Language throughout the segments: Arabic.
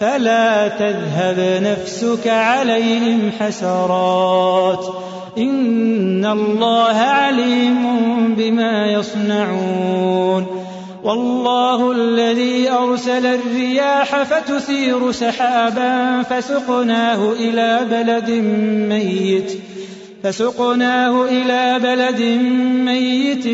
فلا تذهب نفسك عليهم حسرات. إن الله عليم بما يصنعون. والله الذي أرسل الرياح فتثير سحابا فسقناه إلى بلد ميت. فسقناه إلى بلد ميت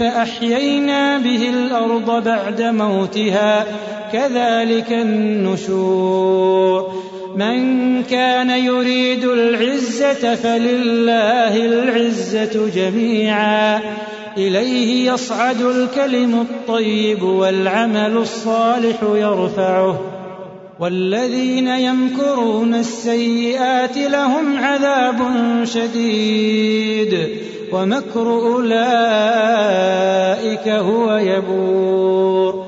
فأحيينا به الأرض بعد موتها كذلك النشور. من كان يريد العزة فلله العزة جميعا. إليه يصعد الكلم الطيب والعمل الصالح يرفعه. والذين يمكرون السيئات لهم عذاب شديد ومكر أولئك هو يبور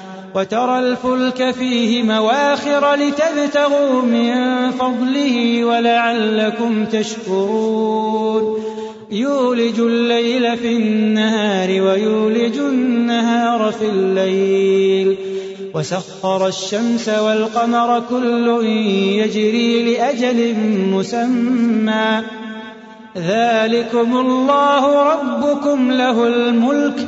وترى الفلك فيه مواخر لتبتغوا من فضله ولعلكم تشكرون. يولج الليل في النهار ويولج النهار في الليل. وسخر الشمس والقمر كل يجري لأجل مسمى. ذلكم الله ربكم له الملك.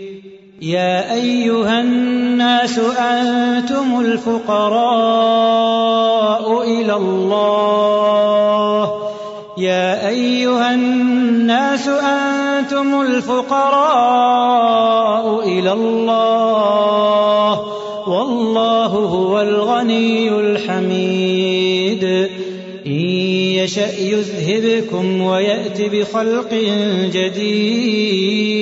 يا أيها الناس أنتم الفقراء إلى الله. يا أيها الناس أنتم الفقراء إلى الله. والله هو الغني الحميد. إن يشأ يذهبكم ويأت بخلق جديد.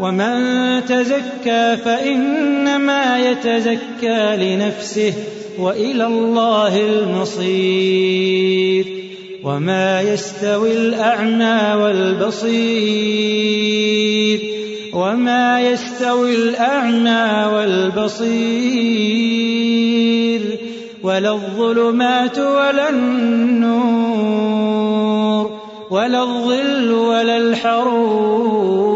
ومن تزكى فإنما يتزكى لنفسه وإلى الله المصير. وما يستوي الأعمى والبصير. وما يستوي الأعمى والبصير. ولا الظلمات ولا النور. ولا الظل ولا الحرور.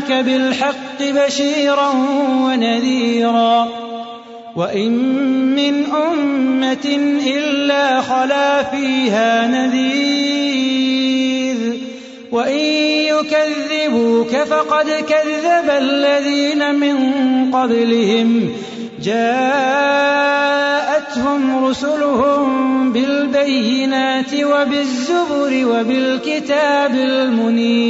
أرسلناك بالحق بشيرا ونذيرا وإن من أمة إلا خلا فيها نذير وإن يكذبوك فقد كذب الذين من قبلهم جاءتهم رسلهم بالبينات وبالزبر وبالكتاب المنير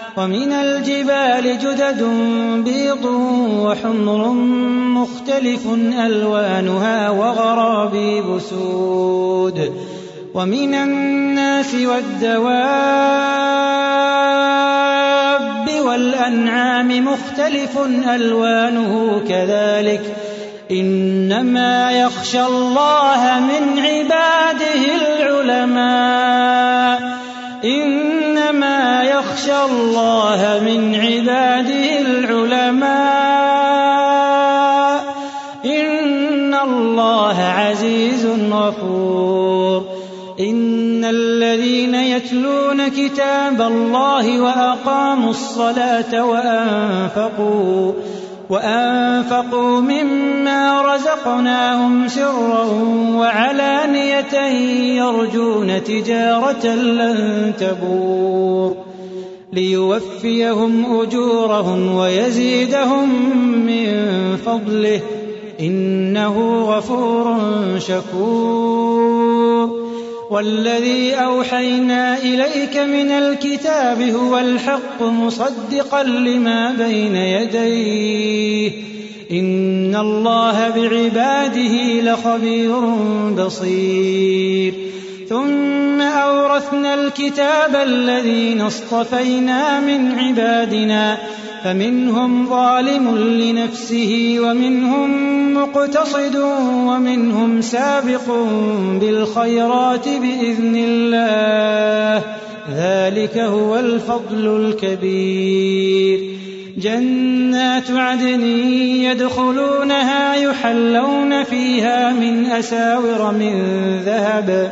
ومن الجبال جدد بيض وحمر مختلف ألوانها وغرابيب سود ومن الناس والدواب والأنعام مختلف ألوانه كذلك إنما يخشى الله من عباده العلماء الله من عباده العلماء. إن الله عزيز غفور. إن الذين يتلون كتاب الله وأقاموا الصلاة وأنفقوا وأنفقوا مما رزقناهم سرا وعلانية يرجون تجارة لن تبور. ليوفيهم أجورهم ويزيدهم من فضله. إنه غفور شكور. والذي أوحينا إليك من الكتاب هو الحق مصدقا لما بين يديه. إن الله بعباده لخبير بصير. ثم أورثنا الكتاب الذين اصطفينا من عبادنا فمنهم ظالم لنفسه ومنهم مقتصد ومنهم سابق بالخيرات بإذن الله. ذلك هو الفضل الكبير. جنات عدن يدخلونها يحلون فيها من أساور من ذهب.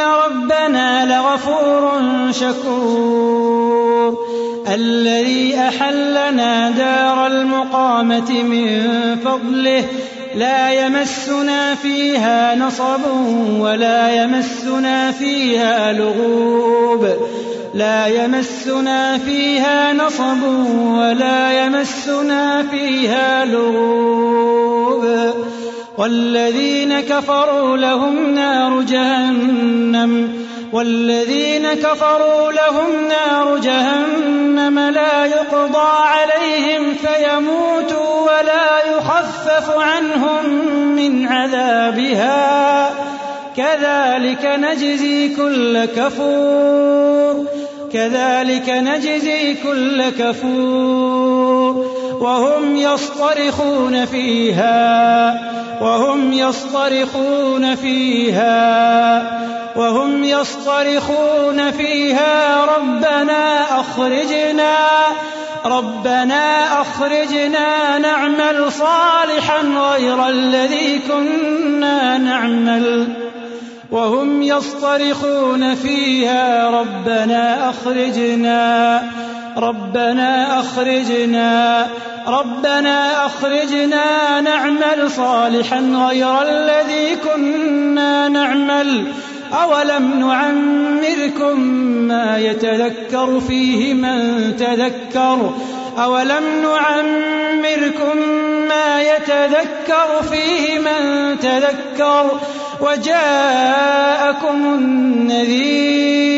ربنا لغفور شكور الذي أحلنا دار المقامة من فضله لا يمسنا فيها نصب ولا يمسنا فيها لغوب لا يمسنا فيها نصب ولا يمسنا فيها لغوب والذين كفروا لهم نار جهنم والذين كفروا لهم نار جهنم لا يقضى عليهم فيموتوا ولا يخفف عنهم من عذابها كذلك نجزي كل كفور كذلك نجزي كل كفور وهم يصطرخون فيها وهم يصطرخون فيها وهم يصطرخون فيها. ربنا أخرجنا ربنا أخرجنا نعمل صالحا غير الذي كنا نعمل. وهم يصطرخون فيها. ربنا أخرجنا ربنا أخرجنا ربنا أخرجنا نعمل صالحا غير الذي كنا نعمل. أولم نعمركم ما يتذكر فيه من تذكر؟ أولم نعمركم ما يتذكر فيه من تذكر؟ وجاءكم النذير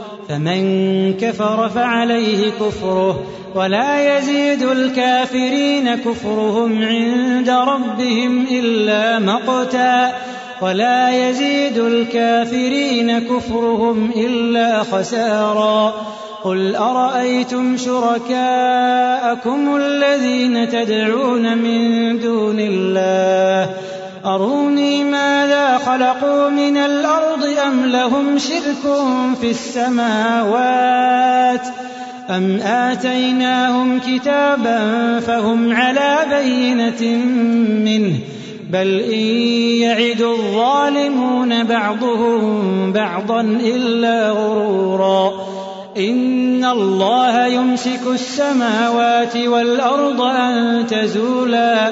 فمن كفر فعليه كفره ولا يزيد الكافرين كفرهم عند ربهم إلا مقتا ولا يزيد الكافرين كفرهم إلا خسارا قل أرأيتم شركاءكم الذين تدعون من دون الله أروني ماذا خلقوا من الأرض أم لهم شرك في السماوات أم آتيناهم كتابا فهم على بينة منه بل إن يعد الظالمون بعضهم بعضا إلا غرورا إن الله يمسك السماوات والأرض أن تزولا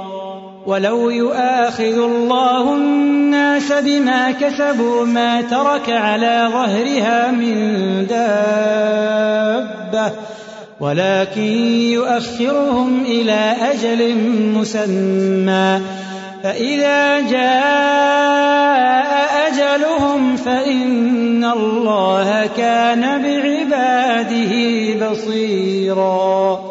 ولو يؤاخذ الله الناس بما كسبوا ما ترك على ظهرها من دابة ولكن يؤخرهم إلى أجل مسمى فإذا جاء أجلهم فإن الله كان بعباده بصيراً.